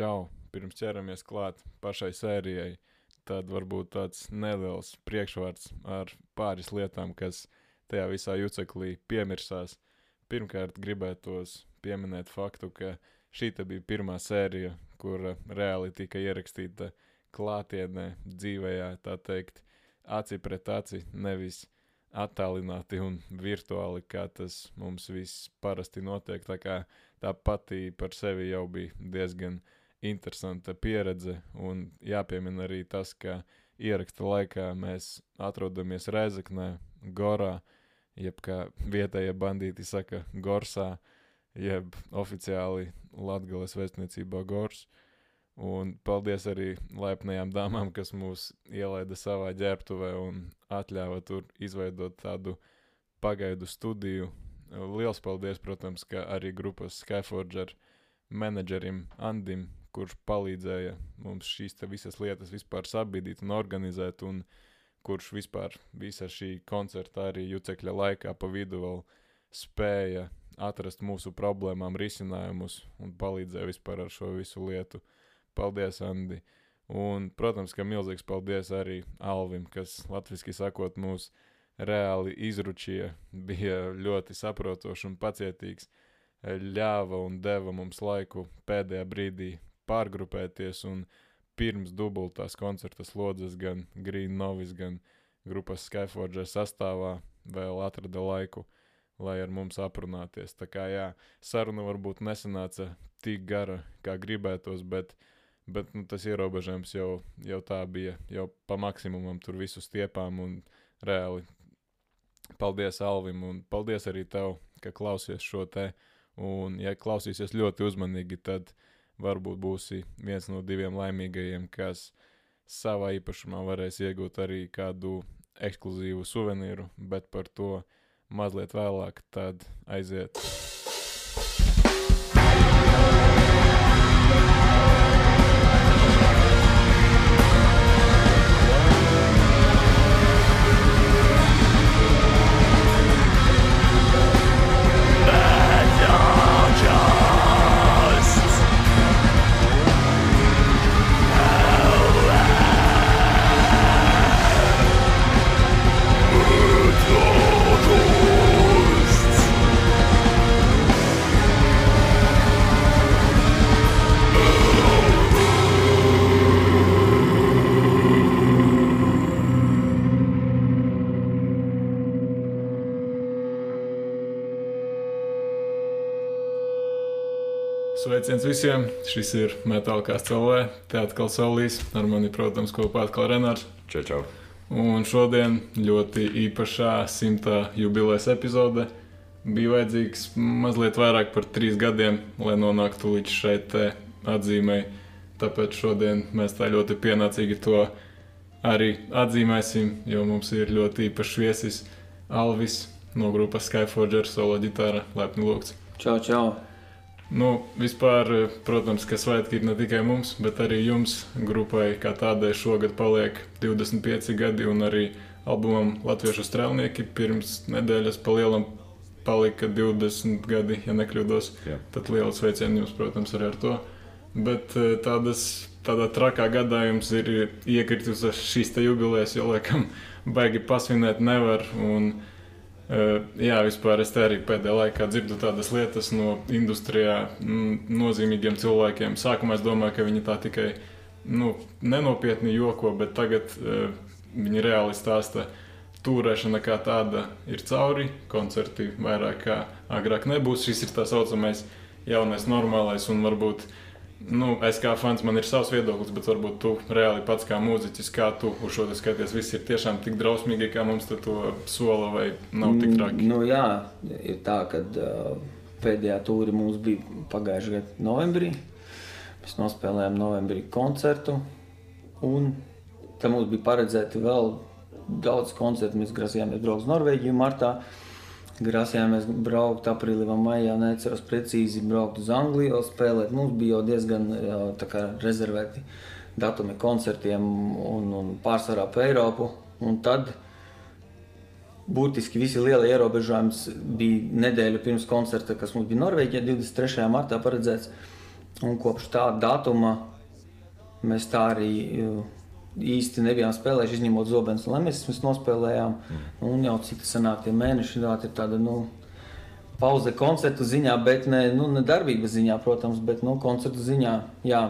Čau! Pirms ķeramies klāt pašai sērijai, tad varbūt tāds neliels priekšvārds ar pāris lietām, kas tajā visā juceklī piemirsās. Pirmkārt, gribētos pieminēt faktu, ka šī bija pirmā sērija, kur reāli tika ierakstīta klātienē, dzīvējā, tā teikt, aci pret aci, nevis attālināti un virtuāli, kā tas mums viss parasti notiek. Tā kā tā pati par sevi jau bija diezgan interesanta pieredze, un jāpiemina arī tas, ka ieraksta laikā mēs atrodamies Reizeknē, Gorā, jeb kā vietējie bandīti saka, Gorsā, jeb oficiāli Latgales vēstniecībā Gors. Un paldies arī laipnajām dāmām, kas mūs ielaida savā ģērbtuvē un atļāva tur izveidot tādu pagaidu studiju. Liels paldies, protams, arī grupas Skyforger menedžerim Andim, kurš palīdzēja mums šīs visas lietas vispār sabīdīt un organizēt, un kurš vispār visa šī koncerta arī jucekļa laikā pa vidu vēl spēja atrast mūsu problēmām risinājumus un palīdzēja vispār ar šo visu lietu. Paldies, Andi! Un, protams, ka milzīgs paldies arī Alvim, kas latviešu sakot, mūs reāli izručīja, bija ļoti saprotošs un pacietīgs, ļāva un deva mums laiku pēdējā brīdī pārgrupēties pirms dubultās koncerta slodzes gan Green Novis, gan grupas Skyforger sastāvā vēl atrada laiku, lai ar mums aprunāties. Tā kā jā, saruna varbūt nesanāca tik gara, kā gribētos, bet uh, Bet nu, tas ierobežojums jau, jau tā bija, jau pa maksimumam tur visu stiepām un reāli. Paldies Alvim un paldies arī tev, ka klausies šo te. Un, ja klausīsies ļoti uzmanīgi, tad varbūt būsi viens no diviem laimīgajiem, kas savā īpašumā varēs iegūt arī kādu ekskluzīvu suvenīru, bet par to mazliet vēlāk, tad aiziet. Sveiciens visiem! Šis ir Metāla CLV. Te atkal Saulīs. Ar mani, protams, kopā atkal Renārs. Čau, čau! Un šodien ļoti īpašā simtā jubilejas epizode. Bija vajadzīgs mazliet vairāk par trīs gadiem, lai nonāktu līdz šai atzīmei. Tāpēc šodien mēs tā ļoti pienācīgi to arī atzīmēsim, jo mums ir ļoti īpašs viesis Alvis no grupas Skyforger solo ģitāra. Laipni lūgts! Čau, čau! Nu, vispār, protams, ka svētki ir ne tikai mums, bet arī jums, grupai, kā tādai šogad paliek 25 gadi, un arī albumam Latviešu strēlnieki pirms nedēļas palielam palika 20 gadi, ja nekļūdos. Jā. Tad liels sveiciens jums, protams, arī ar to. Bet eh, tādas, tādā trakā gadā jums ir iekritusi šīs jubilejas, jo, laikam, baigi pasvinēt nevar. Un, Uh, jā, vispār es arī pēdējā laikā dzirdu tādas lietas no industrijā nozīmīgiem cilvēkiem. Sākumā es domāju, ka viņi tā tikai nu, nenopietni joko, bet tagad uh, viņi reāli stāsta, turēšana kā tāda ir cauri, koncerti vairāk kā agrāk nebūs. Šis ir tā saucamais jaunais normālais un varbūt uh, Nu, es kā fans, man ir savs viedoklis, bet varbūt tu reāli pats kā mūziķis, kā tu uz šo skaties, viss ir tiešām tik drausmīgi, kā mums to sola vai nav tik traki. Nu, jā, ir tā, ka uh, pēdējā tūri mums bija pagājušajā gadā novembrī. Mēs nospēlējām novembrī koncertu, un tam mums bija paredzēti vēl daudz koncertu. Mēs grasījāmies braukt uz Norvēģiju martā. Uh, Grasījāmies braukt aprīlī vai maijā, neceros precīzi braukt uz Angliju, spēlēt. Mums bija jau diezgan kā, rezervēti datumi koncertiem un, un pārsvarā pa Eiropu. Un tad būtiski visi lielie ierobežojumi bija nedēļa pirms koncerta, kas mums bija Norvēģijā 23. martā paredzēts. Un kopš tā datuma mēs tā arī īsti nebijām spēlējuši, izņemot zobens un lemēs, mēs nospēlējām. Mm. Un jau cik tas sanāk, tie mēneši tā ir tāda, nu, pauze koncertu ziņā, bet ne, nu, ne darbības ziņā, protams, bet, nu, koncertu ziņā, jā,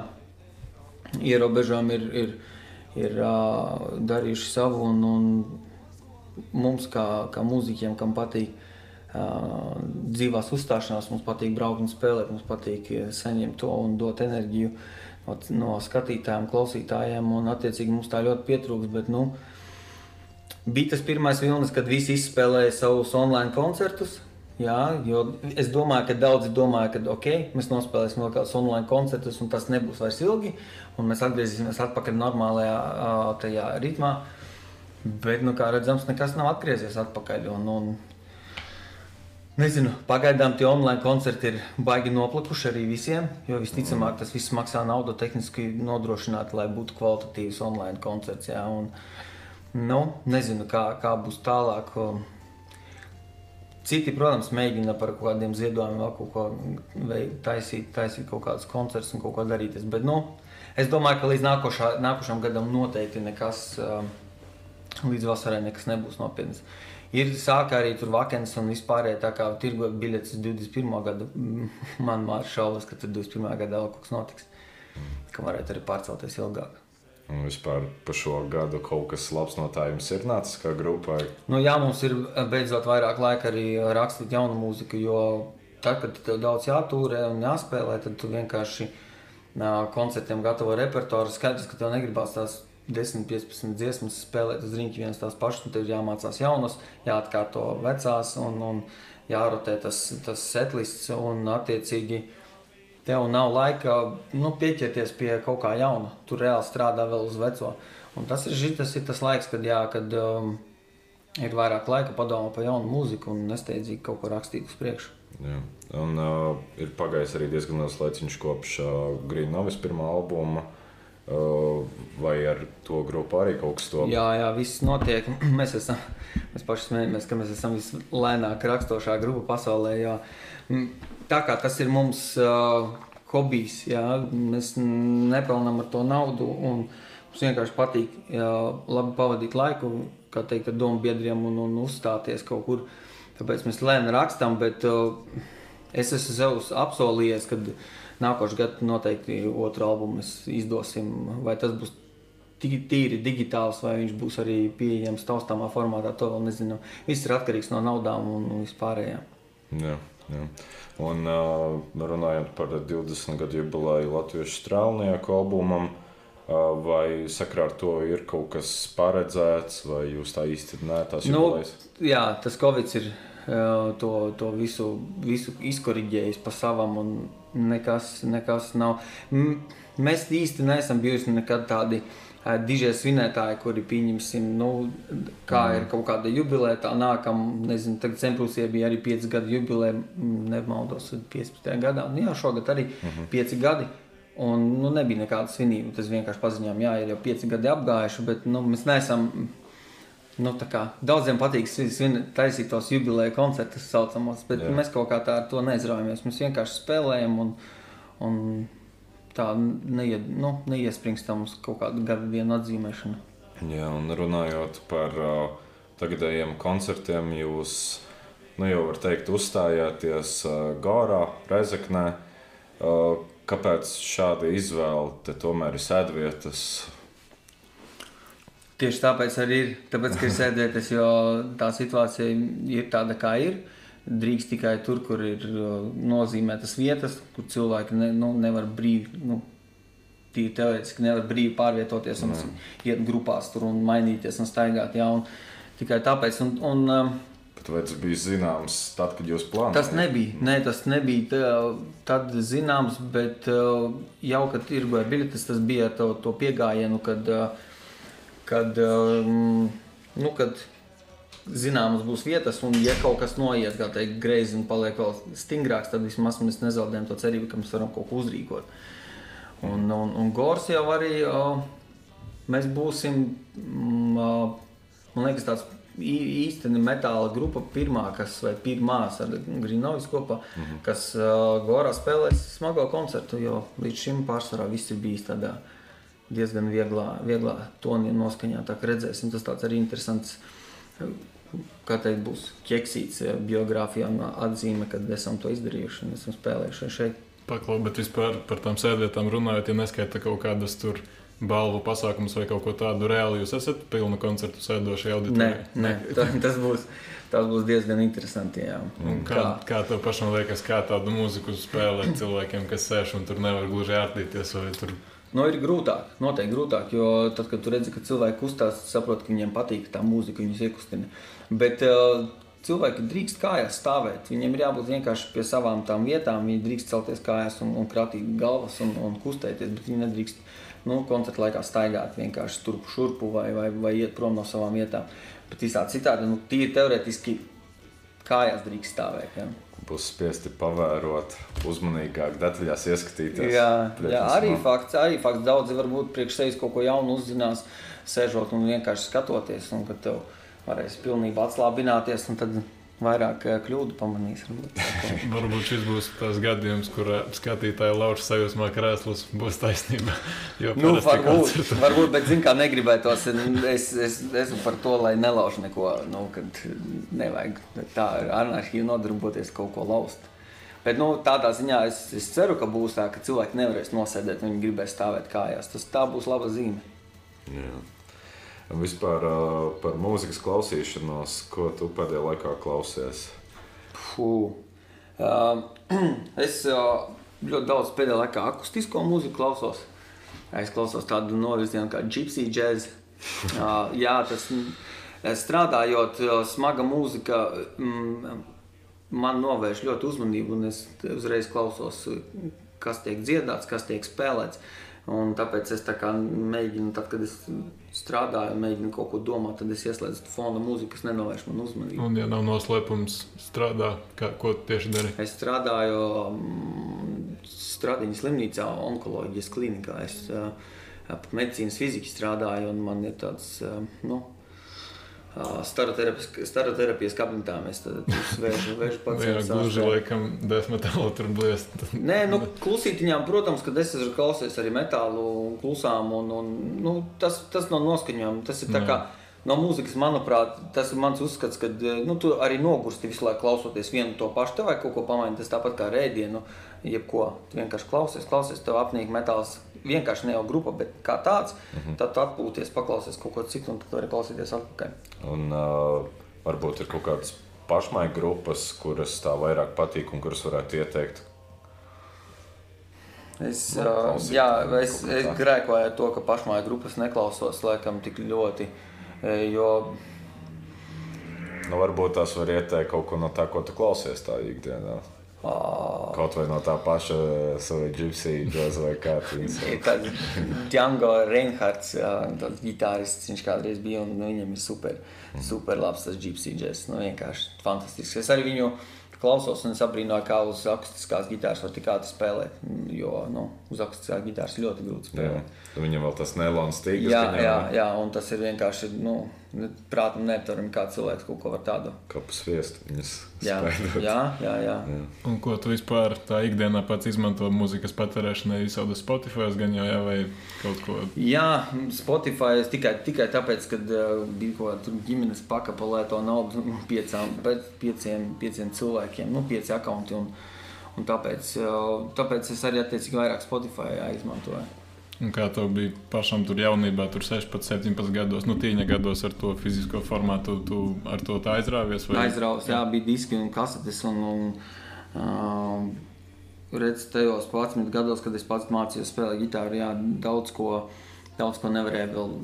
ierobežojumi ir, ir, ir uh, darījuši savu un, un mums kā, kā mūziķiem, kam patīk uh, dzīvās uzstāšanās, mums patīk braukt un spēlēt, mums patīk saņemt to un dot enerģiju. Uh, no, skatītājiem, klausītājiem, un attiecīgi mums tā ļoti pietrūks. Bet, nu, bija tas pirmais vilnis, kad visi izspēlēja savus online koncertus. Jā, jo es domāju, ka daudzi domāja, ka ok, mēs nospēlēsim vēl kādus online koncertus, un tas nebūs vairs ilgi, un mēs atgriezīsimies atpakaļ normālajā tajā ritmā. Bet, nu, kā redzams, nekas nav atgriezies atpakaļ. Un, un, Nezinu, pagaidām tie online koncerti ir baigi noplikuši arī visiem, jo visticamāk tas viss maksā naudu tehniski nodrošināt, lai būtu kvalitatīvs online koncerts. Jā, un, nu, nezinu, kā, kā būs tālāk. Citi, protams, mēģina par kaut kādiem ziedojumiem vēl kaut ko taisīt, taisīt kaut kādus koncertus un kaut ko darīt. Bet, nu, es domāju, ka līdz nākošā, nākošam gadam noteikti nekas, līdz vasarai nekas nebūs nopietns. Ir sākā arī tur vakants un vispārējā tā kā tirgot biļetes 21. gadu. Man mārs šaubas, ka tur 21. gadā vēl kaut kas notiks, ka varētu arī pārcelties ilgāk. Un vispār par šo gadu kaut kas labs no tā jums ir nācis kā grupai? Nu, jā, mums ir beidzot vairāk laika arī rakstīt jaunu mūziku, jo tad, kad tev daudz jātūrē un jāspēlē, tad tu vienkārši koncertiem gatavo repertuāru. Skaidrs, ka tev negribās tās 10, 15 dziesmas spēlēt uz rīņķa vienas tās pašas, un tev ir jāmācās jaunas, jāatkārto vecās un, un jārotē tas, tas setlists un attiecīgi tev nav laika nu, pieķerties pie kaut kā jauna. Tu reāli strādā vēl uz veco. Un tas ir, tas ir tas laiks, kad, jā, kad um, ir vairāk laika padomāt par jaunu mūziku un nesteidzīgi kaut ko rakstīt uz priekšu. Jā. Un uh, ir pagājis arī diezgan liels laiks kopš uh, Green Novis pirmā albuma. Uh, Vai ar to grupu arī kaut kas tāds? Jā, jā, viss notiek. Mēs, esam, mēs paši smējamies, ka mēs esam vislēnāk rakstošā grupa pasaulē. Jā. Tā kā tas ir mums uh, hobijs, jā, mēs nepelnām ar to naudu. Mums vienkārši patīk jā, labi pavadīt laiku, kā teikt, ar domu biedriem un, un uzstāties kaut kur. Tāpēc mēs lēnām rakstām, bet uh, es esmu sev apsolījies, ka nākošais gads noteikti otru albumu izdosim. Vai tas būs tīri digitāls, vai viņš būs arī pieejams taustāmā formātā, to vēl nezinu. Viss ir atkarīgs no naudām un vispārējā. Jā, jā. Un uh, runājot par 20 gadu jubileju Latvijas strēlnieku albumam, uh, vai sakrā ar to ir kaut kas paredzēts, vai jūs tā īsti neesat nu, jā, tas Covid ir to, to visu, visu izkoriģējis pa savam. Un, nekas, nekas nav. Mēs īsti neesam bijuši nekad tādi dižie svinētāji, kuri pieņemsim, nu, kā mm. ir kaut kāda jubileja, tā nākam, nezinu, tagad Semprūsija bija arī 5 gadu jubileja, nemaldos, 15. gadā, nu jā, šogad arī mm -hmm. 5 gadi. Un nu, nebija nekāda svinība. Tas vienkārši paziņojām, jā, ir jau pieci gadi apgājuši, bet nu, mēs neesam Nu, kā, daudziem patīk taisīt tos jubileja koncertus, saucamos, bet Jā. mēs kaut kā tā ar to neizraujamies. Mēs vienkārši spēlējam un, un tā neie, nu, neiespringstam uz kaut kādu gadu dienu atzīmēšanu. Jā, un runājot par uh, tagadējiem koncertiem, jūs nu, jau var teikt, uzstājāties uh, Gārā, Rezeknē. Uh, kāpēc šāda izvēle? Te tomēr ir sēdvietas Tieši tāpēc arī ir, tāpēc, ka ir sēdēties, jo tā situācija ir tāda, kā ir. Drīkst tikai tur, kur ir nozīmētas vietas, kur cilvēki ne, nu, nevar brīvi, nu, tīri teorētiski nevar brīvi pārvietoties un mm. iet grupās tur un mainīties un staigāt. Jā, un tikai tāpēc. Un, un, um, Bet vai tas bija zināms tad, kad jūs plānojāt? Tas nebija. Nē, tas nebija tā, tad zināms, bet jau, kad ir biļetes, tas bija to, to piegājienu, kad uh, kad, um, nu, kad zināmas būs vietas, un ja kaut kas noiet teikt, greizi un paliek vēl stingrāks, tad vismaz mēs nezaudējam to cerību, ka mēs varam kaut ko uzrīkot. Un, un, un Gors jau arī uh, mēs būsim, mm, uh, man liekas, tāds īstenībā metāla grupa, pirmā, kas vai pirmās ar Grīnovis kopā, mm -hmm. kas uh, Gorā spēlēs smago koncertu, jo līdz šim pārsvarā viss ir bijis tādā diezgan vieglā, vieglā tonī noskaņā. Tā kā redzēsim, tas tāds arī interesants. Kā teikt, būs ķeksīts biogrāfijā atzīme, kad esam to izdarījuši un esam spēlējuši šeit. Paklau, bet vispār par tām sēdvietām runājot, ja neskaita kaut kādas tur balvu pasākumus vai kaut ko tādu reāli, jūs esat pilnu koncertu sēdoši auditorijā? Nē, nē tā, tas, būs, tas būs diezgan interesanti. Kā? kā tev pašam liekas, kā tādu mūziku spēlēt cilvēkiem, kas sēž un tur nevar gluži ārtīties vai tur? Nu, ir grūtāk, noteikti grūtāk, jo tad, kad redzi, ka cilvēki kustās, saprot, ka viņiem patīk tā mūzika, viņus iekustina. Bet uh, cilvēki drīkst kājās stāvēt. Viņiem ir jābūt vienkārši pie savām tām vietām. Viņi drīkst celties kājās un, un krātīt galvas un, un kustēties, bet viņi nedrīkst nu, koncerta laikā staigāt vienkārši turp šurpu vai, vai, vai iet prom no savām vietām. Bet visādi citādi, nu, tīri teorētiski kājās drīkst stāvēt. Ja. Būs spiesti pavērot, uzmanīgāk, detaļās ieskatīties. Jā, jā arī, fakts, arī fakts. Daudzi varbūt priekš sevis kaut ko jaunu uzzinās, sēžot un vienkārši skatoties. Un, kad tev varēs pilnībā atslābināties, un tad vairāk eh, kļūdu pamanīs. Varbūt šis būs tas gadījums, kur skatītāja lauša sajūsmā krēslus būs taisnība. Nu, varbūt, varbūt, bet zinu, kā negribētos. Es, es esmu par to, lai nelauž neko, nu, kad nevajag tā ar anarhiju nodarboties kaut ko laust. Bet nu, tādā ziņā es, es ceru, ka būs tā, ka cilvēki nevarēs nosēdēt, viņi gribēs stāvēt kājās. Tas tā būs laba zīme. Jā. Vispār uh, par mūzikas klausīšanos, ko tu pēdējā laikā klausies? Puh. Uh, es uh, ļoti daudz pēdējā laikā akustisko mūziku klausos. Es klausos tādu novirzienu kā gypsy jazz. Uh, jā, tas strādājot, smaga mūzika mm, man novērš ļoti uzmanību, un es uzreiz klausos, kas tiek dziedāts, kas tiek spēlēts. Un tāpēc es tā mēģinu, tad, kad es strādāju, mēģinu kaut ko domāt, tad es ieslēdzu fona mūziku, kas nenovērš man uzmanību. Un, ja nav noslēpums, strādā, kā, ko tieši dari? Es strādāju um, Stradiņas slimnīcā, onkoloģijas klinikā. Es uh, medicīnas fiziku strādāju, un man ir tāds, uh, nu, Staroterapijas kabinetā mēs vēžu, vēžu pacientus. Jā, gluži laikam desmetālu tur bliest. Nē, nu, klusītiņām, protams, kad es esmu klausies arī metālu klusām, un, un nu, tas, tas nav noskaņojumi. Tas ir tā kā no mūzikas, manuprāt, tas ir mans uzskats, ka nu, tu arī nogursti visu laiku klausoties vienu to pašu. Tev vajag kaut ko pamainīt, tas tāpat kā rēdienu, jebko. Tu vienkārši klausies, klausies, tev apnīk metāls vienkārši ne jau grupa, bet kā tāds, mm -hmm. tad atpūties, paklausies kaut ko citu, un tad vari klausīties atpakaļ. Un uh, varbūt ir kaut kādas pašmaiņa grupas, kuras tā vairāk patīk un kuras varētu ieteikt. Es, uh, jā, es, es grēkoju ar to, ka pašmaiņa grupas neklausos laikam tik ļoti, jo Nu, varbūt tas var ieteikt kaut ko no tā, ko tu klausies tā ikdienā. Oh. Kaut vai no tā paša sava gypsy džēza vai kā tāds. Tāds Django Reinhards, tāds ģitārists, viņš kādreiz bija un nu, viņam ir super, super labs tas gypsy džēzs. Nu, vienkārši fantastisks. Es arī viņu klausos un es abrīnoju, kā uz akustiskās ģitāras var tik ātri spēlēt. Jo nu, uz akustiskās ģitāras ļoti grūti spēlēt. Jā. Viņam vēl tas nelons tīkls. Jā, jā, jā, un tas ir vienkārši. Nu, prātam neaptverami, kā cilvēks kaut ko var tādu. Kā pasviest viņas. Jā, jā, jā, jā. jā. Un ko tu vispār tā ikdienā pats izmanto mūzikas patērēšanai, visādi Spotify gan jau, jā, vai kaut ko? Jā, Spotify tikai, tikai tāpēc, ka uh, bija kaut kāda ģimenes pakapelē to naudu nu, piecām, pieciem, pieciem cilvēkiem, nu, pieci akaunti. Un, un tāpēc, uh, tāpēc es arī attiecīgi vairāk Spotify izmantoju. Un kā tev bija pašam tur jaunībā, tur 16, 17 gados, nu, tīņa gados ar to fizisko formātu, tu ar to aizrāvies? Vai? Aizrāvis, jā, bija diski un kasetes. Un, un, uh, redz, tajos 11 gados, kad es pats mācījos spēlēt ģitāru, jā, daudz ko, daudz ko nevarēja vēl,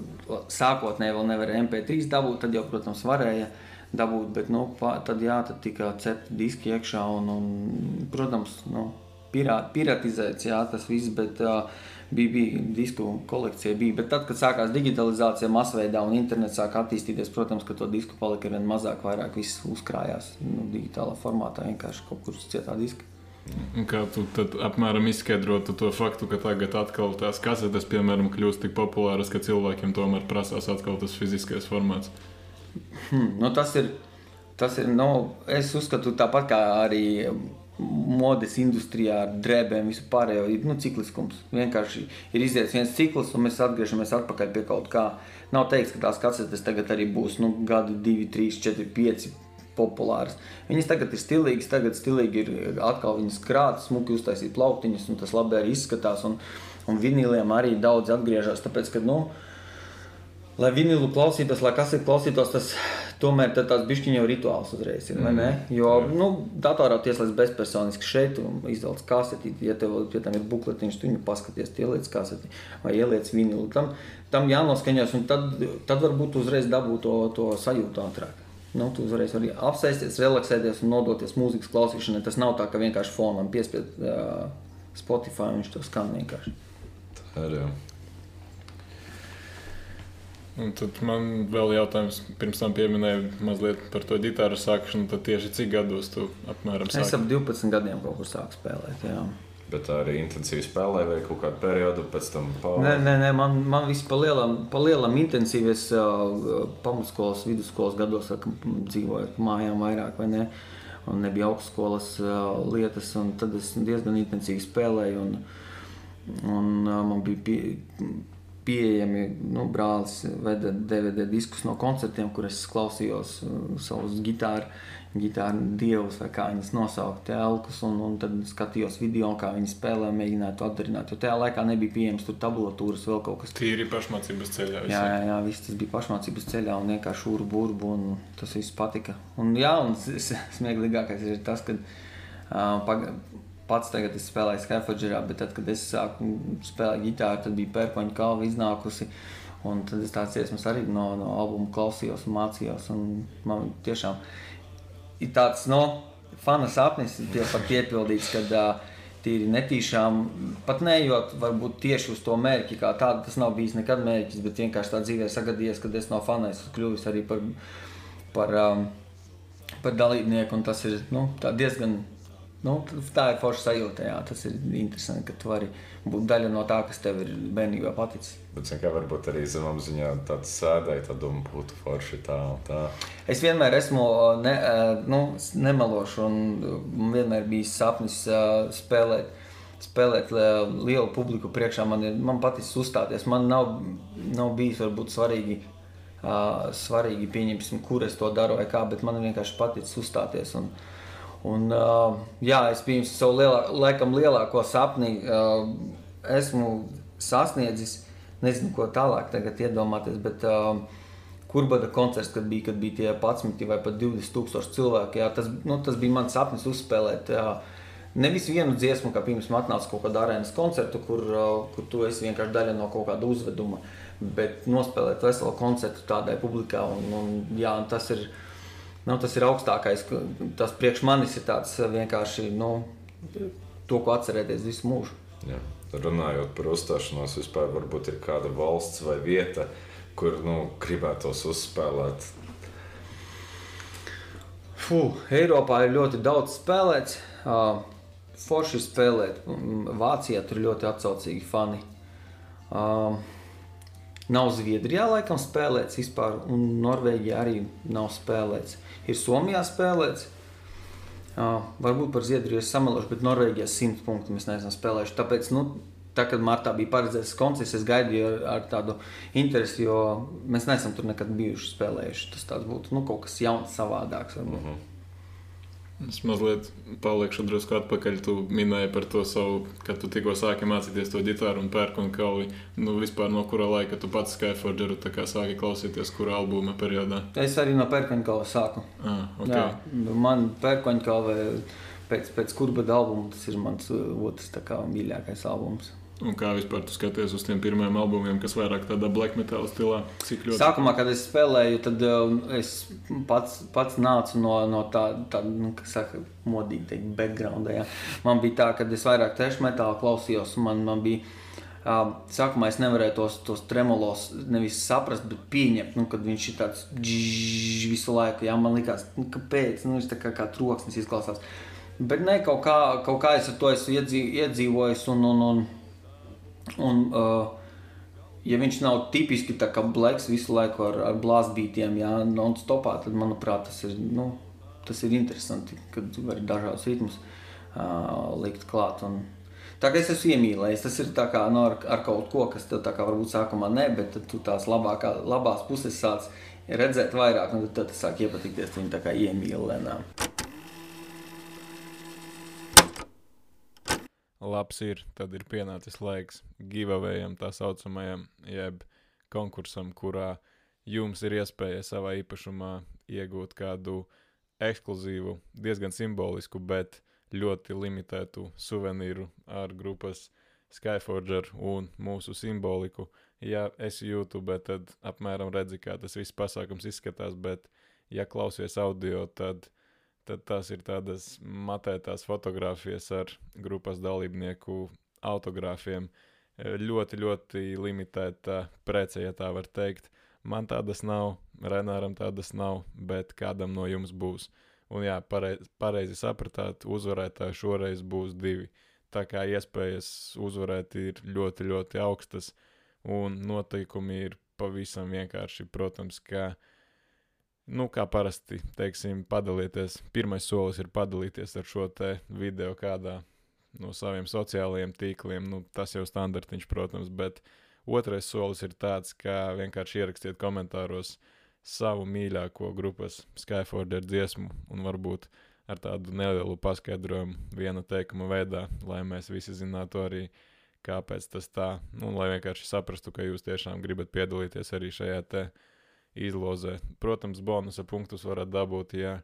sākotnēji vēl nevarēja MP3 dabūt, tad jau, protams, varēja dabūt, bet, nu, tad jā, tad tika cepti diski iekšā un, un protams, nu, pirāt, piratizēts, jā, tas viss, bet uh, bija, bija disku kolekcija. Bija. Bet tad, kad sākās digitalizācija masveidā un internets sāk attīstīties, protams, ka to disku palika vien mazāk, vairāk viss uzkrājās nu, digitālā formātā, vienkārši kaut kur cietā diska. Kā tu apmēram izskaidrotu to faktu, ka tagad atkal tās kasetes, piemēram, kļūst tik populāras, ka cilvēkiem tomēr prasās atkal tas fiziskais formāts? Hmm, nu tas ir, tas ir nu, es uzskatu tāpat kā arī modes industrijā ar drēbēm, visu pārējo ir nu, cikliskums. Vienkārši ir iziets viens cikls, un mēs atgriežamies atpakaļ pie kaut kā. Nav teikts, ka tās kasetes tagad arī būs nu, gadu, divi, trīs, četri, pieci populāras. Viņas tagad ir stilīgas, tagad stilīgi ir atkal viņas krātas, smuki uztaisīt plauktiņus, un tas labi arī izskatās. Un, un vinīliem arī daudz atgriežas, tāpēc, ka, nu, lai vinilu klausītos, lai kas ir klausītos, tas tomēr tāds bišķiņa jau rituāls uzreiz ir? Mm. Jo, nu, datorā tieslēdz bezpersoniski šeit, izvelc kaseti, ja tev pie tam ir bukletiņš, tu viņu paskaties, ieliec kaseti vai ieliec vinilu. Tam, tam jānoskaņos, un tad, tad varbūt uzreiz dabū to, to sajūtu ātrāk. Nu, tu uzreiz vari apsēsties, relaksēties un nodoties mūzikas klausīšanai. Tas nav tā, ka vienkārši fonam piespied uh, Spotify un viņš to skan vienkārši. Tā ir, jā. Un tad man vēl jautājums, pirms tam pieminēju mazliet par to ģitāru sākšanu. Tad tieši cik gados tu apmēram sāki? Es ap 12 gadiem kaut kur sāku spēlēt. Jā. Bet arī intensīvi spēlēja vai kaut kādu periodu pēc tam. Nē, nē, nē, man, man viss pa lielam, pa lielam intensīvi. Es uh, pamatskolas, vidusskolas gados dzīvoju mājām vairāk vai ne. Un nebija augstskolas uh, lietas, un tad es diezgan intensīvi spēlēju. Un, un uh, man bija pie, pieejami. Nu, brālis veda DVD diskus no koncertiem, kur es klausījos uh, savus gitāru, gitāru dievus, vai kā viņas nosaukt, elkus. Un, un tad skatījos video, kā viņi spēlē, mēģināju to atdarināt. Jo tajā laikā nebija pieejams tur tabulatūras, vēl kaut kas tāds. Tīri pašmācības ceļā. Jā, jā, jā, viss tas bija pašmācības ceļā un vienkārši ūru burbu, un tas viss patika. Un, jā, un smieklīgākais ir tas, ka uh, pag pats tagad es spēlēju Skyforgerā, bet tad, kad es sāku spēlēt ģitāru, tad bija pērkoņa kalva iznākusi. Un tad es tādas dziesmas arī no, no albuma klausījos un mācījos. Un man tiešām ir tāds no, fana sapnis piepildīts, kad uh, tīri netīšām, pat neejot varbūt tieši uz to mērķi, kā tādu, tas nav bijis nekad mērķis, bet vienkārši tā dzīvē sagadījies, kad es no fana esmu kļuvis arī par, par, um, par dalībnieku, un tas ir nu, diezgan Nu, tā ir forša sajūta. Jā. Tas ir interesanti, ka tu vari būt daļa no tā, kas tev ir bērnībā paticis. Bet, kā varbūt arī zemām ziņā tāds sēdēji, tad doma būtu forši tā un tā. Es vienmēr esmu ne, nu, nemelošs un vienmēr bijis sapnis spēlēt. Spēlēt lielu publiku priekšā man, ir, man patīk uzstāties. Man nav, nav bijis varbūt svarīgi, svarīgi pieņemsim, kur es to daru vai kā, bet man vienkārši patīk uzstāties. Un, uh, Un, uh, jā, es biju savu lielā, laikam lielāko sapni uh, esmu sasniedzis. Nezinu, ko tālāk iedomāties, bet uh, kurbada koncerts, kad bija, kad bija tie 11 vai pat 20 tūkstoši cilvēki, jā, tas, nu, tas bija mans sapnis uzspēlēt. Jā. Nevis vienu dziesmu, kā pirms tam atnāca kaut kāda arēnas koncerta, kur, uh, kur tu esi vienkārši daļa no kaut kāda uzveduma, bet nospēlēt veselu koncertu tādai publikai. Un, un, jā, un tas ir nu, tas ir augstākais. Tas priekš manis ir tāds eh, vienkārši nu, to, ko atcerēties visu mūžu. Jā. Runājot par uzstāšanos, vispār varbūt ir kāda valsts vai vieta, kur nu, gribētos uzspēlēt. Fū, Eiropā ir ļoti daudz spēlēts. Uh, forši spēlēt. Vācijā tur ļoti atsaucīgi fani. Uh, nav Zviedrijā laikam spēlēts vispār, un Norvēģijā arī nav spēlēts ir Somijā spēlēts. Uh, varbūt par Zviedriju es samelošu, bet Norvēģijā 100 punktu mēs neesam spēlējuši. Tāpēc, nu, tā, kad martā bija paredzēts koncerts, es gaidīju ar, ar tādu interesi, jo mēs neesam tur nekad bijuši spēlējuši. Tas būtu nu, kaut kas jauns, savādāks. Varbūt. Mm -hmm. Es mazliet palikšu drusku atpakaļ. Tu minēji par to savu, kad tu tikko sāki mācīties to ģitāru un pērku un kalvi. Nu, vispār no kura laika tu pats Skyforgeru sāki klausīties, kurā albuma periodā? Es arī no pērkoņa sāku. Ah, okay. Jā, man pērkoņa pēc, pēc kurbada albuma tas ir mans otrs kā, mīļākais albums. Un kā vispār tu skaties uz tiem pirmajiem albumiem, kas vairāk tādā black metal stilā? Ļoti... Sākumā, kad es spēlēju, tad um, es pats, pats nācu no, no tāda, tā, nu, kas saka, modīgi teikt, backgrounda. Ja. Man bija tā, ka es vairāk tešu metālu klausījos, un man, man bija. Uh, sākumā es nevarēju tos, tos tremolos nevis saprast, bet pieņemt, nu, kad viņš ir tāds džģž, visu laiku. Jā, man liekas, nu, kāpēc nu, viņš tā kā, kā troksnis izklausās. Bet ne, kaut kā, kaut kā es ar to esmu iedzīvojis. Un, un, un, Un, uh, ja viņš nav tipiski tā kā bleks visu laiku ar, ar blāzbītiem, jā, non-stopā, tad, manuprāt, tas ir, nu, tas ir interesanti, kad var dažādus ritmus uh, likt klāt. Un, tā kā es esmu iemīlējis, tas ir kā nu, ar, ar kaut ko, kas tev tā kā varbūt sākumā ne, bet tad tu tās labākā, labās puses sāc redzēt vairāk, un tad tas sāk iepatikties, viņu tā kā iemīli labs ir, tad ir pienācis laiks giveawayam, tā saucamajam, jeb konkursam, kurā jums ir iespēja savā īpašumā iegūt kādu ekskluzīvu, diezgan simbolisku, bet ļoti limitētu suvenīru ar grupas Skyforger un mūsu simboliku. Ja esi YouTube, tad apmēram redzi, kā tas viss pasākums izskatās, bet ja klausies audio, tad tad tās ir tādas matētās fotogrāfijas ar grupas dalībnieku autogrāfiem. Ļoti, ļoti limitēta prece, ja tā var teikt. Man tādas nav, Renāram tādas nav, bet kādam no jums būs. Un jā, pareizi, pareizi sapratāt, uzvarētāji šoreiz būs divi. Tā kā iespējas uzvarēt ir ļoti, ļoti augstas, un noteikumi ir pavisam vienkārši. Protams, ka uh, nu, kā parasti, teiksim, padalīties. Pirmais solis ir padalīties ar šo video kādā no saviem sociālajiem tīkliem. Nu, tas jau standartiņš, protams, bet otrais solis ir tāds, ka vienkārši ierakstiet komentāros savu mīļāko grupas Skyforder dziesmu un varbūt ar tādu nelielu paskaidrojumu viena teikuma veidā, lai mēs visi zinātu arī, kāpēc tas tā, nu, lai vienkārši saprastu, ka jūs tiešām gribat piedalīties arī šajā te izlozē. Protams, bonusa punktus varat dabūt, ja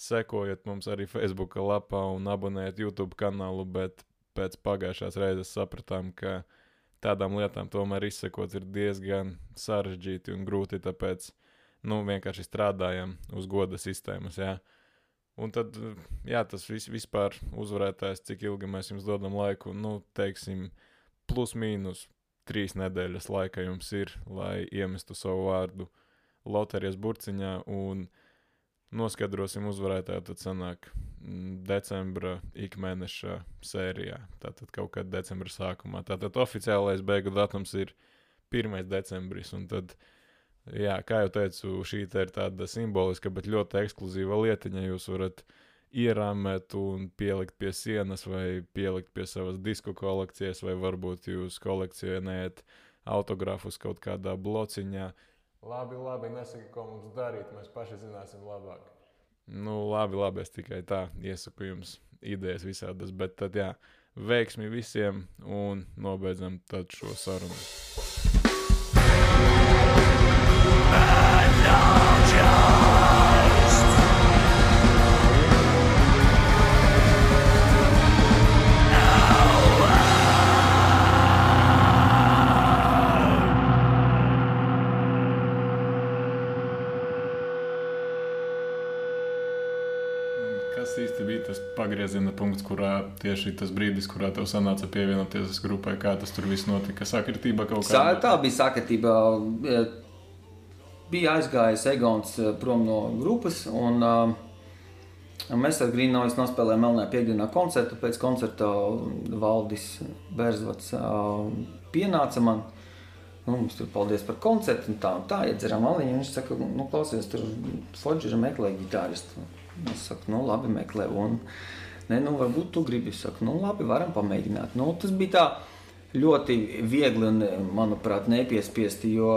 sekojat mums arī Facebook lapā un abonējat YouTube kanālu, bet pēc pagājušās reizes sapratām, ka tādām lietām tomēr izsekot ir diezgan sarežģīti un grūti, tāpēc nu, vienkārši strādājam uz goda sistēmas. Jā. Un tad, jā, tas vis, vispār uzvarētājs, cik ilgi mēs jums dodam laiku, nu, teiksim, plus mīnus trīs nedēļas laika jums ir, lai iemestu savu vārdu loterijas burciņā un noskaidrosim uzvarētāju. Tad sanāk mm, decembra ikmēneša sērijā. Tātad kaut kad decembra sākumā. Tātad oficiālais beigu datums ir 1. decembris. Tad, jā, kā jau teicu, šī ir tāda simboliska, bet ļoti ekskluzīva lietiņa. Jūs varat ierāmēt un pielikt pie sienas, vai pielikt pie savas disku kolekcijas, vai varbūt jūs kolekcionējat autogrāfus kaut kādā blociņā. Labi, labi, nesaki, ko mums darīt. Mēs paši zināsim labāk. Nu, labi, labi, es tikai tā iesaku jums idejas visādas, bet tad jā, veiksmi visiem un nobeidzam tad šo sarunu. Pagrieziena punkts, kurā tieši tas brīdis, kurā tev sanāca pievienoties grupai, kā tas tur viss notika? Sakritība kaut kāda? Tā bija sakritība. Bija aizgājis Egons eh, prom no grupas, un uh, mēs ar Grīnojas nospēlējām Melnajā piekdienā koncertu. Pēc koncerta Valdis Berzvats uh, pienāca man. Nu, mums tur paldies par koncertu, un tā, un tā iedzeram aliņu. Viņš saka, nu, klausies, tur Fodžera meklē ģitāristu. Es saku, nu, labi, meklē. Un, ne, nu, varbūt tu gribi. Es saku, nu, labi, varam pamēģināt. Nu, tas bija tā ļoti viegli un, manuprāt, nepiespiesti, jo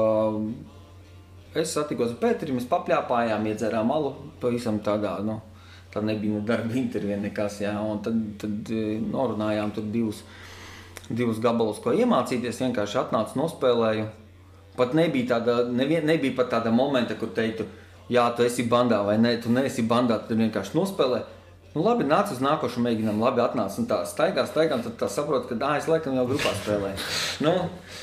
es satikos ar Pēteri, mēs papļāpājām, iedzērām alu pavisam tādā, nu, tā nebija ne darba intervija nekas, jā, un tad, tad e, norunājām tur divus, divus gabalus, ko iemācīties, vienkārši atnācu, nospēlēju. Pat nebija tāda, nevien, nebija pat tāda momenta, kur teiktu, jā, tu esi bandā vai nē, tu neesi bandā, tad vienkārši nospēlē. Nu, labi, nāc uz nākošo mēģinājumu, labi, atnāc un tā staigā, staigā, tad tā saprot, ka, ah, es laikam jau grupā spēlēju. nu,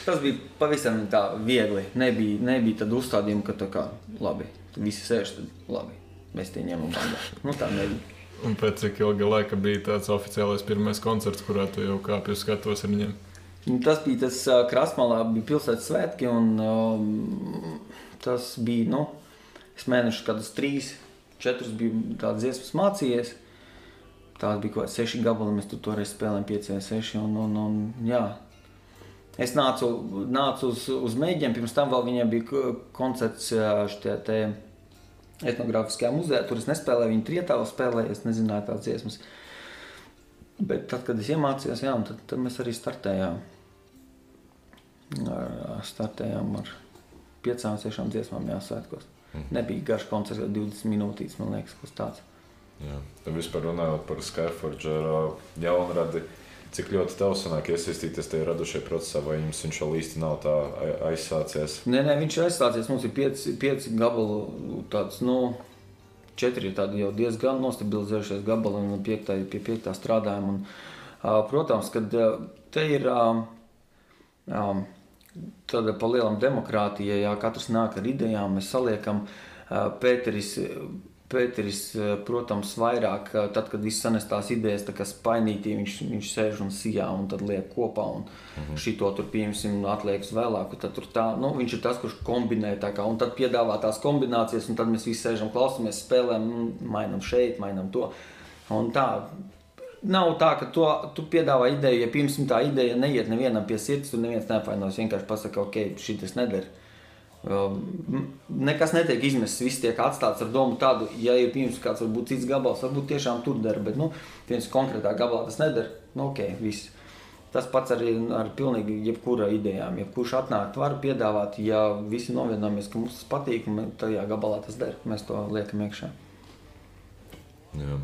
tas bija pavisam tā viegli. Nebija, nebija tad uzstādījuma, ka tā kā, labi, visi sēž, tad labi, mēs tie ņemam bandā. Nu, tā nebija. Un pēc cik ilga laika bija tāds oficiālais pirmais koncerts, kurā tu jau kāpji uz skatuves ar viņiem? Nu, tas bija tas Krasmalā, bija pilsētas svētki, un um, tas bija, nu, Es mēnešus, kādus trīs, četrus biju tādas dziesmas mācījies. Tās bija kaut kādi seši gabali, mēs tur toreiz spēlējām, pieci vai seši. Un, un, un, jā. es nācu, nācu uz, uz mēģinājumu, pirms tam vēl viņiem bija koncerts šitie te etnogrāfiskajā muzejā, tur es nespēlēju, viņi trietālu spēlēja, es nezināju tās dziesmas. Bet tad, kad es iemācījos, jā, tad, tad mēs arī startējām. Ar, startējām ar piecām, sešām dziesmām jāsvētkos. Mm. Nebija garš koncerts, 20 minūtītes, man liekas, kas tāds. Jā. Vispār runājot par Skyforge jaunradi, cik ļoti tev sanāk iesaistīties tajā radušajā procesā, vai jums viņš vēl īsti nav tā aizsācies? Nē, nē, viņš ir aizsācies, mums ir pieci, pieci gabalu tāds, nu, četri ir tādi jau diezgan nostabilizējušies gabali un piektā, pie piektā strādājam. Un, protams, kad te ir tāda pa lielam demokrātija, ja katrs nāk ar idejām, mēs saliekam Pēteris Pēteris, protams, vairāk, tad, kad viss sanes tās idejas, tā kā spainītī, viņš, viņš sēž un sijā un tad liek kopā un -hmm. šito tur, pieņemsim, atliek uz vēlāku, tad tur tā, nu, viņš ir tas, kurš kombinē tā kā, un tad piedāvā tās kombinācijas, un tad mēs visi sēžam, klausamies, spēlēm, nu, mainam šeit, mainam to. Un tā, nav tā, ka to, tu piedāvā ideju, ja, piemēram, tā ideja neiet nevienam pie sirds, tur neviens neapvainojas, vienkārši pasaka, ok, šī tas nedara. Nekas netiek izmests, viss tiek atstāts ar domu tādu, ja ir pirms kāds varbūt cits gabals, varbūt tiešām tur der, bet nu, viens konkrētā gabalā tas neder, nu ok, viss. Tas pats arī ar pilnīgi jebkura idejām. Jebkurš atnāk, var piedāvāt, ja visi novienojamies, ka mums tas patīk, un tajā gabalā tas der, mēs to liekam iekšā. Jā.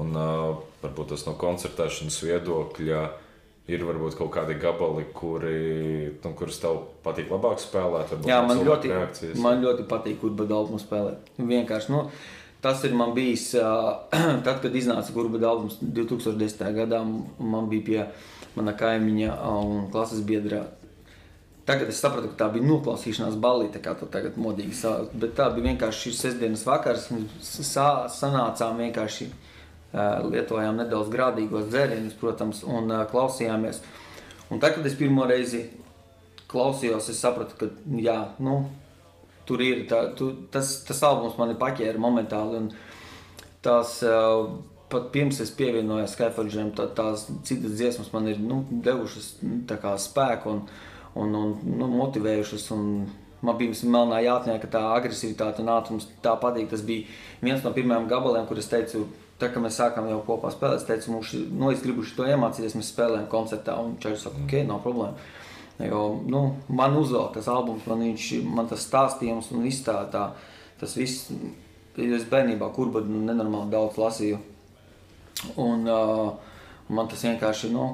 Un uh, varbūt tas no koncertēšanas viedokļa. Ir varbūt kaut kādi gabali, kuri, nu, kurus tev patīk labāk spēlēt. Jā, man ļoti, reakcijas. man ļoti patīk, kur badalbumu spēlēt. Vienkārši, nu, tas ir man bijis, tad, kad iznāca kurba albums 2010. gadā, man bija pie mana kaimiņa un klases biedra. Tagad es sapratu, ka tā bija noklausīšanās balīte, kā to tagad modīgi sauc. Bet tā bija vienkārši šis sestdienas vakars. Mēs sanācām vienkārši lietojām nedaudz grādīgos dzērienus, protams, un klausījāmies. Un tad, kad es pirmo reizi klausījos, es sapratu, ka jā, nu, tur ir tā, tu, tas, tas albums mani paķēra momentāli. Tās, pat pirms es pievienojos Skyforģiem, tā, tās citas dziesmas man ir nu, devušas kā, spēku un, un, un nu, motivējušas. Un, Man bija melnā jātnē, ka tā agresivitāte un ātrums tā patīk. Tas bija viens no pirmajiem gabaliem, kur es teicu, Tā kā mēs sākām jau kopā spēlēt, es teicu, mums nu, es gribu to iemācīties. Mēs spēlējam koncertā, un Čaļs saka, ok, nav problēma. Jo, nu, man uzvelk tas albums, man, viņš, man tas stāstījums un viss tā, tā, tas viss, es bērnībā kurba nenormāli daudz lasīju. Un uh, man tas vienkārši, nu,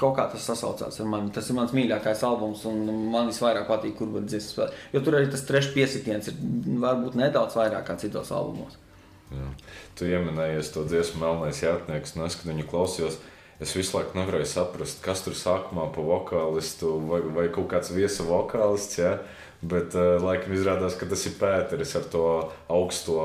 kaut kā tas sasaucās ar mani. Tas ir mans mīļākais albums, un man visvairāk patīk, kur var dzirdēt. Jo tur arī tas trešais piesitiens ir varbūt nedaudz vairāk kā citos albumos. Jā. Tu pieminējies to dziesmu, melnais jātnieks, un es, kad viņu klausījos, es visu laiku nevarēju saprast, kas tur sākumā pa vokālistu vai, vai kaut kāds viesa vokālists. Ja? Bet, uh, laikam, izrādās, ka tas ir Pēteris ar to augsto,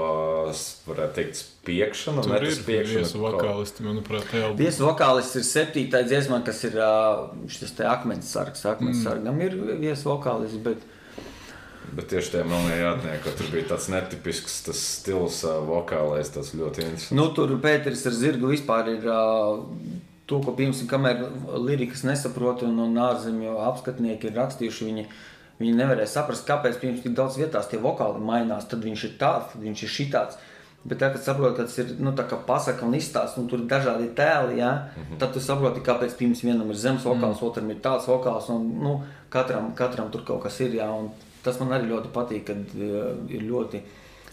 varētu teikt, spiekšanu. Tur ir viesu vokālisti, manuprāt, tajā albumā. Viesu vokālists ir septītā dziesmā, kas ir uh, šis te akmens sargs. Akmens mm. sargam ir viesu vokālists, bet Bet tieši tajā melnajā jātniekā tur bija tāds netipisks tas stils, vokālais, tas ļoti interesants. Nu, tur Pēteris ar zirgu vispār ir uh, to, ko pirms kamēr lirikas nesaprot un, un ārzemju apskatnieki ir rakstījuši, viņi, viņi nevarēja saprast, kāpēc pirms tik daudz vietās tie vokāli mainās, tad viņš ir tāds, tad viņš ir šitāds. Bet tā, kad saproti, ka tas ir nu, pasaka un izstāsta, un tur ir dažādi tēli, ja, mm -hmm. tad tu saproti, kāpēc pirms vienam ir zemes vokāls, mm -hmm. otram ir tāds vokāls, un nu, katram, katram tur kaut kas ir. Ja, un, tas man arī ļoti patīk, kad uh, ir ļoti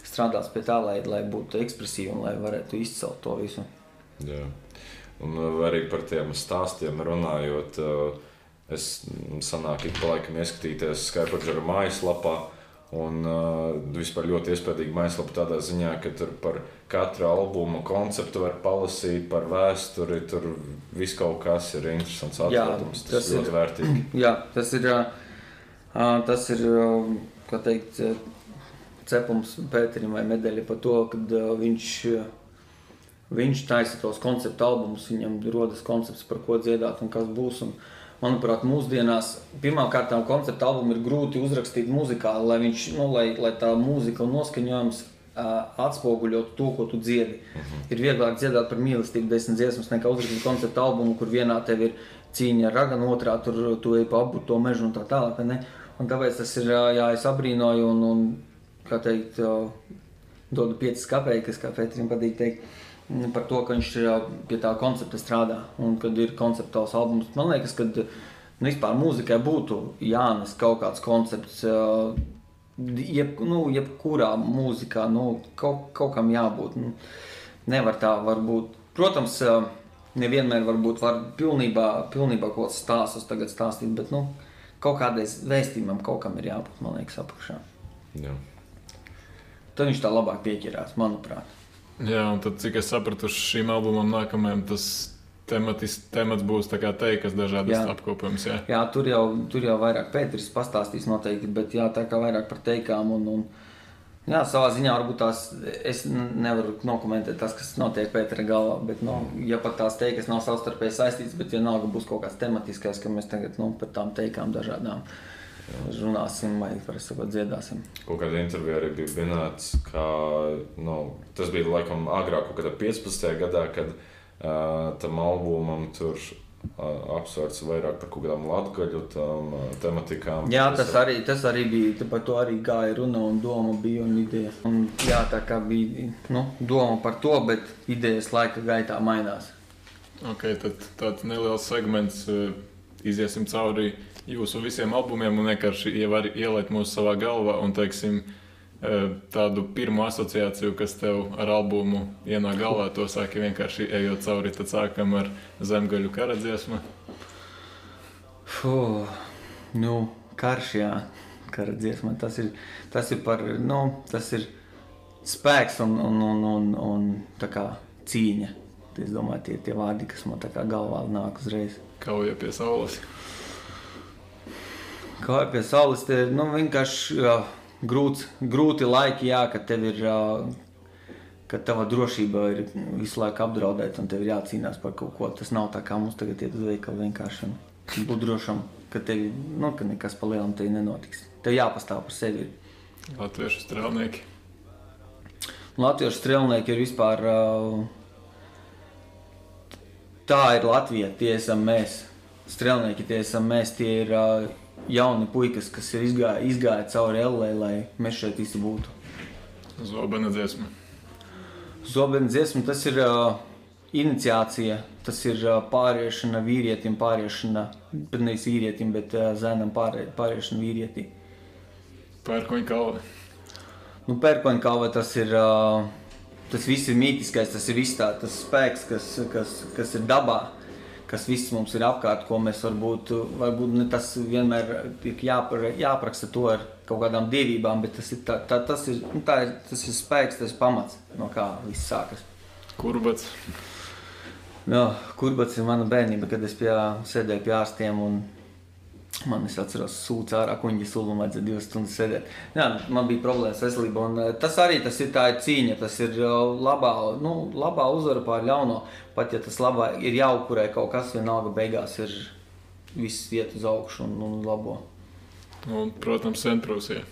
strādāts pie tā, lai, lai būtu ekspresīvi un lai varētu izcelt to visu. Jā. Un uh, arī par tiem stāstiem runājot, uh, es sanāku ik pa laikam ieskatīties Skype mājaslapā. Un uh, vispār ļoti iespaidīga mājaslapa tādā ziņā, ka tur par katru albumu konceptu var palasīt, par vēsturi. Tur viss kaut kas ir interesants. Atklātums. Tas, tas ir ļoti vērtīgi. Jā, tas ir. Uh, Tas ir teikt, cepums Pēterim vai medaļa par to, ka viņš, viņš taisa tos konceptu albumus, viņam rodas koncepts, par ko dziedāt un kas būs. Un, manuprāt, mūsdienās pirmkārt konceptu albumu ir grūti uzrakstīt muzikāli, lai, viņš, nu, lai, lai tā mūzika un noskaņojums atspoguļot to, ko tu dziedi. Mhm. Ir vieglāk dziedāt par mīlestību, desmit dziesmas, nekā uzrakstīt konceptu albumu, kur vienā tev ir cīņa ar raganu, otrā tur tu ej pa abu to mežu un tā tālāk. Ne? Un tāpēc tas ir, jā, es abrīnoju un, un kā teikt, dodu piecas kapeikas, kā Pēterim patīk teikt, m, par to, ka viņš pie tā koncepta strādā un kad ir konceptuāls albums. Man liekas, ka nu, vispār mūzikai būtu jānes kaut kāds koncepts. Jeb, nu, jebkurā mūzikā nu, kaut, kaut kam jābūt. Nu, nevar tā, varbūt. Protams, nevienmēr varbūt var pilnībā, pilnībā kaut kāds stāstus tagad stāstīt, bet nu, kaut kādai vēstījumam kaut kam ir jābūt, man liekas, apakšā. Jā. Tad viņš tā labāk pieķerās, manuprāt. Jā, un tad, cik es sapratu, uz šīm albumam nākamajam tas tematis, temats būs tā kā teikas dažādas Jā. apkopojums. Jā. Jā, tur jau, tur jau vairāk Pēters pastāstīs noteikti, bet jā, tā kā vairāk par teikām un, un jā, savā ziņā varbūt tās, es nevaru nokomentēt tas, kas notiek Pētera galvā, bet, nu, ja pat tās teikas nav savstarpēji saistītas, bet vienalga būs kaut kāds tematiskais, ka mēs tagad, nu, par tām teikām dažādām runāsim vai, var sakot, dziedāsim. Kaut kādā intervijā arī bija minēts, ka nu, tas bija laikam agrāk, kaut kādā 15. gadā, kad uh, tam albumam tur apsvērts vairāk par kaut kādām latgaļu tām, uh, tematikām. Jā, tas arī, tas arī bija, par to arī gāja runa un doma bija un ideja. Un, jā, tā kā bija, nu, doma par to, bet idejas laika gaitā mainās. Okay, tad tāds neliels segments. eh, Iziesim cauri jūsu visiem albumiem un vienkārši ielikt mūsu savā galvā un teiksim, eh, tādu pirmo asociāciju, kas tev ar albumu ienāk galvā. To sāki vienkārši ejot cauri. Tad sākam ar zemgaļu karadziesmu. Fuh, nu, karš, jā, kara dziesma. Tas ir, tas ir par, nu, tas ir spēks un, un, un, un, un tā kā cīņa. Es domāju, tie ir tie vārdi, kas man tā kā galvā nāk uzreiz. Kauja pie saules. Jau pie saules, te ir nu, vienkārši jā, grūts, grūti laiki, jā, kad tev ir. Ka tava drošība ir visu laiku apdraudēta un tev ir jācīnās par kaut ko. Tas nav tā kā mums tagad iet uz veikalu vienkārši būt drošam, ka, tev, nu, ka nekas pa lielam tev nenotiks. Tev jāpastāv par sevi. Latviešu strēlnieki. Latviešu strēlnieki ir vispār. Tā ir Latvija, tie esam mēs. Strēlnieki tie esam mēs. Tie ir jauni puikas, kas ir izgājuši izgāja cauri LA, lai mēs šeit visi būtu. Zobena dziesma. Zobena dziesma tas ir uh, iniciācija, tas ir uh, pāriešana vīrietim, pāriešana nevis vīrietim, bet uh, zēnam pārie, pāriešana vīrietim. Pērkoņa kalva. Nu, Pērkoņkalva tas ir. Uh, tas viss ir mītiskais, tas ir viss tā, tas spēks, kas, kas, kas ir dabā, kas viss mums ir apkārt, ko mēs varbūt, varbūt ne tas vienmēr ir jāpar, jāapraksta to ar kaut kādām dievībām, bet tas ir, tā, tā, tas ir, nu, tā ir, tas ir spēks, tas ir pamats, no kā viss sākas. Kurbats. No, kurbats ir mana bērnība, kad es pie, sēdēju pie ārstiem. un Man es atceros, sūdz ārā kuģi sulu, vajadzēja divas stundas sēdēt. Jā, man bija problēmas veselībā. Un, eh, tas arī tas ir tā ir cīņa, tas ir eh, labā, nu, labā uzvara pār ļauno. Pat ja tas labā ir jāupurē kaut kas, vienalga beigās ir viss iet uz augšu un, un labo. Un, protams, Senprūsija.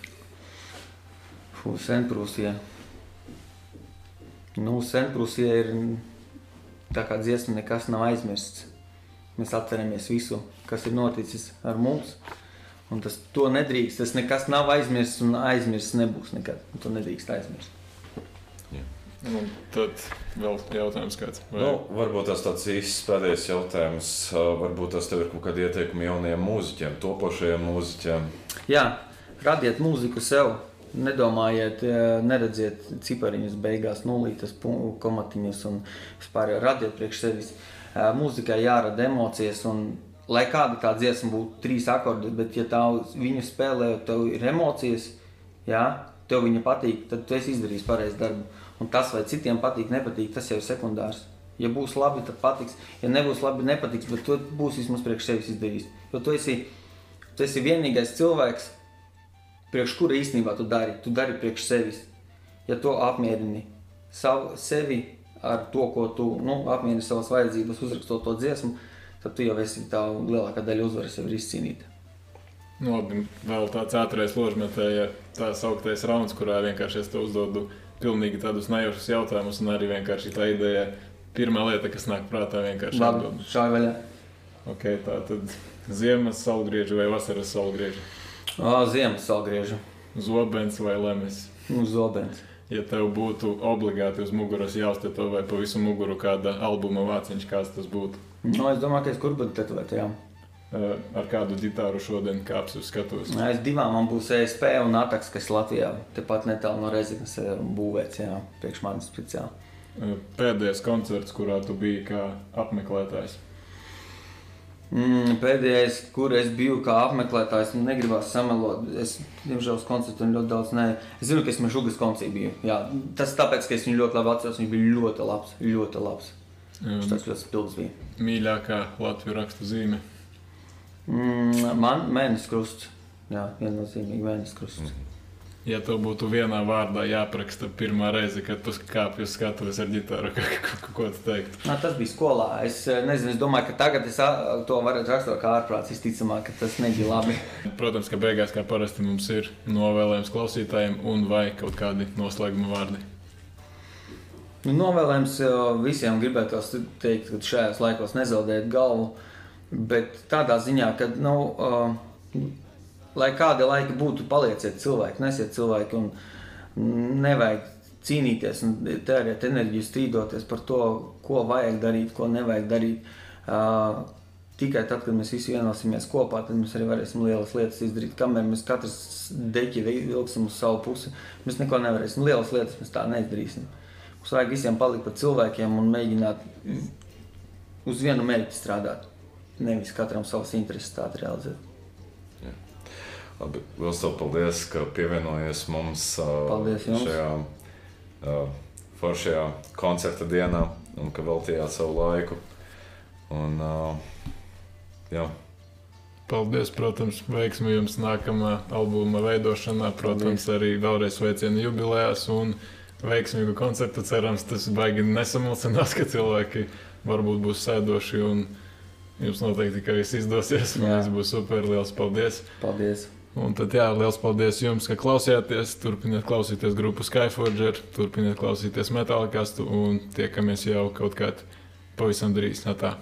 Fū, Senprūsija. Nu, Senprūsija ir tā kā dziesma, nekas nav aizmirsts. Mēs atceramies visu, kas ir noticis ar mums. Un tas to nedrīkst. Tas nekas nav aizmirsts un aizmirsts nebūs nekad. Un To nedrīkst aizmirst. Un tad vēl jautājums kāds. Vai Nu, varbūt tas tāds īsts pēdējais jautājums. Uh, Varbūt tas tev ir kaut kādi ieteikumi jauniem mūziķiem, topošajiem mūziķiem. Jā, radiet mūziku sev. Nedomājiet, neredziet cipariņus beigās, nulītas komatiņus un vispār radiet priekš sevis. Eh, Mūzikai jārada emocijas un lai kāda tā dziesma būtu trīs akordi, bet ja tā viņu spēlē, tev ir emocijas, jā, tev viņa patīk, tad tu esi izdarījis pareizu darbu. Un tas, vai citiem patīk, nepatīk, tas jau ir sekundārs. Ja būs labi, tad patiks. Ja nebūs labi, nepatiks, bet tu būsi vismaz priekš sevis izdarījis. Jo tu esi, tu esi vienīgais cilvēks, priekš kura īstenībā tu dari. Tu dari priekš sevis. Ja tu apmierini savu, sevi ar to, ko tu nu, apmierini savas vajadzības, uzrakstot to dziesmu, tad tu jau esi tā lielākā daļa uzvaras jau ir izcīnīta. Nu, labi, vēl tāds ātrais ložmetēja, tā sauktais rauns, kurā vienkārši es te uzdodu pilnīgi tādus nejaušus jautājumus, un arī vienkārši tā ideja, pirmā lieta, kas nāk prātā, vienkārši atbild. šādi vaļā. Okay, tā tad ziemas saulgrieži vai vasaras saulgrieži? O, ziemas salgriežu. Zobens vai lemes? Uz zobens. Ja tev būtu obligāti uz muguras jāuzteto vai pa visu muguru kāda albuma vāciņš, kāds tas būtu? Nu, es domāju, ka es kur būtu tetovēt, jā. Uh, ar kādu ģitāru šodien kāps uz skatuves? Es divām man būs ESP un Ataks, kas Latvijā tepat netālu no Rezeknas eh, būvēts, jā, priekš manis speciāli. Uh, Pēdējais koncerts, kurā tu biji kā apmeklētājs. Mm, pēdējais, kur es biju kā apmeklētājs, nu, negribās samelot. Es, diemžēl, uz koncertiem ļoti daudz ne. Es zinu, ka es Mežugas koncī biju. Jā, tas tāpēc, ka es viņu ļoti labi atceros. Viņš bija ļoti labs, ļoti labs. Um, Tas ļoti spilgts bija. mīļākā latviešu rakstu zīme. Mm, man mēnesis krusts. Jā, viennozīmīgi mēnesis krusts. Ja tev būtu vienā vārdā jāapraksta pirmā reize, kad tu kāpji uz skatuves ar ģitāru, ko, ko, ko tu teiktu? Nā, tas bija skolā. Es eh, nezinu, es domāju, ka tagad es to varu raksturot kā ārprāts. Visticamāk, ka tas nebija labi. Protams, ka beigās, kā parasti, mums ir novēlējums klausītājiem un vai kaut kādi noslēguma vārdi. Nu, novēlējums eh, visiem gribētos teikt, ka šajos laikos nezaudēt galvu. Bet tādā ziņā, ka, nu, uh, lai kādi laiki būtu, palieciet cilvēki, nesiet cilvēki un nevajag cīnīties un tērēt enerģiju strīdoties par to, ko vajag darīt, ko nevajag darīt. Uh, tikai tad, kad mēs visi vienosimies kopā, tad mēs arī varēsim lielas lietas izdarīt. Kamēr mēs katrs deķi vilksim uz savu pusi, mēs neko nevarēsim. Lielas lietas mēs tā neizdarīsim. Mums vajag visiem palikt par cilvēkiem un mēģināt uz vienu mērķi strādāt. Nevis katram savas intereses tādu realizēt. Labi, Lielas tev paldies, ka pievienojies mums Paldies jums. šajā uh, foršajā koncerta dienā un ka veltījāt savu laiku. Un, uh, jā, Paldies, protams, veiksmi jums nākamā albuma veidošanā. Protams, arī vēlreiz sveicienu jubilejās un veiksmīgu koncertu. Cerams, tas baigi nesamulsinās, ka cilvēki varbūt būs sēdoši un jums noteikti ka viss izdosies. Viss būs super, liels paldies! Paldies! Un tad, jā, liels paldies jums, ka klausījāties. Turpiniet klausīties grupu Skyforger, turpiniet klausīties metālikastu un tiekamies jau kaut kādā pavisam drīz. Tā. tā.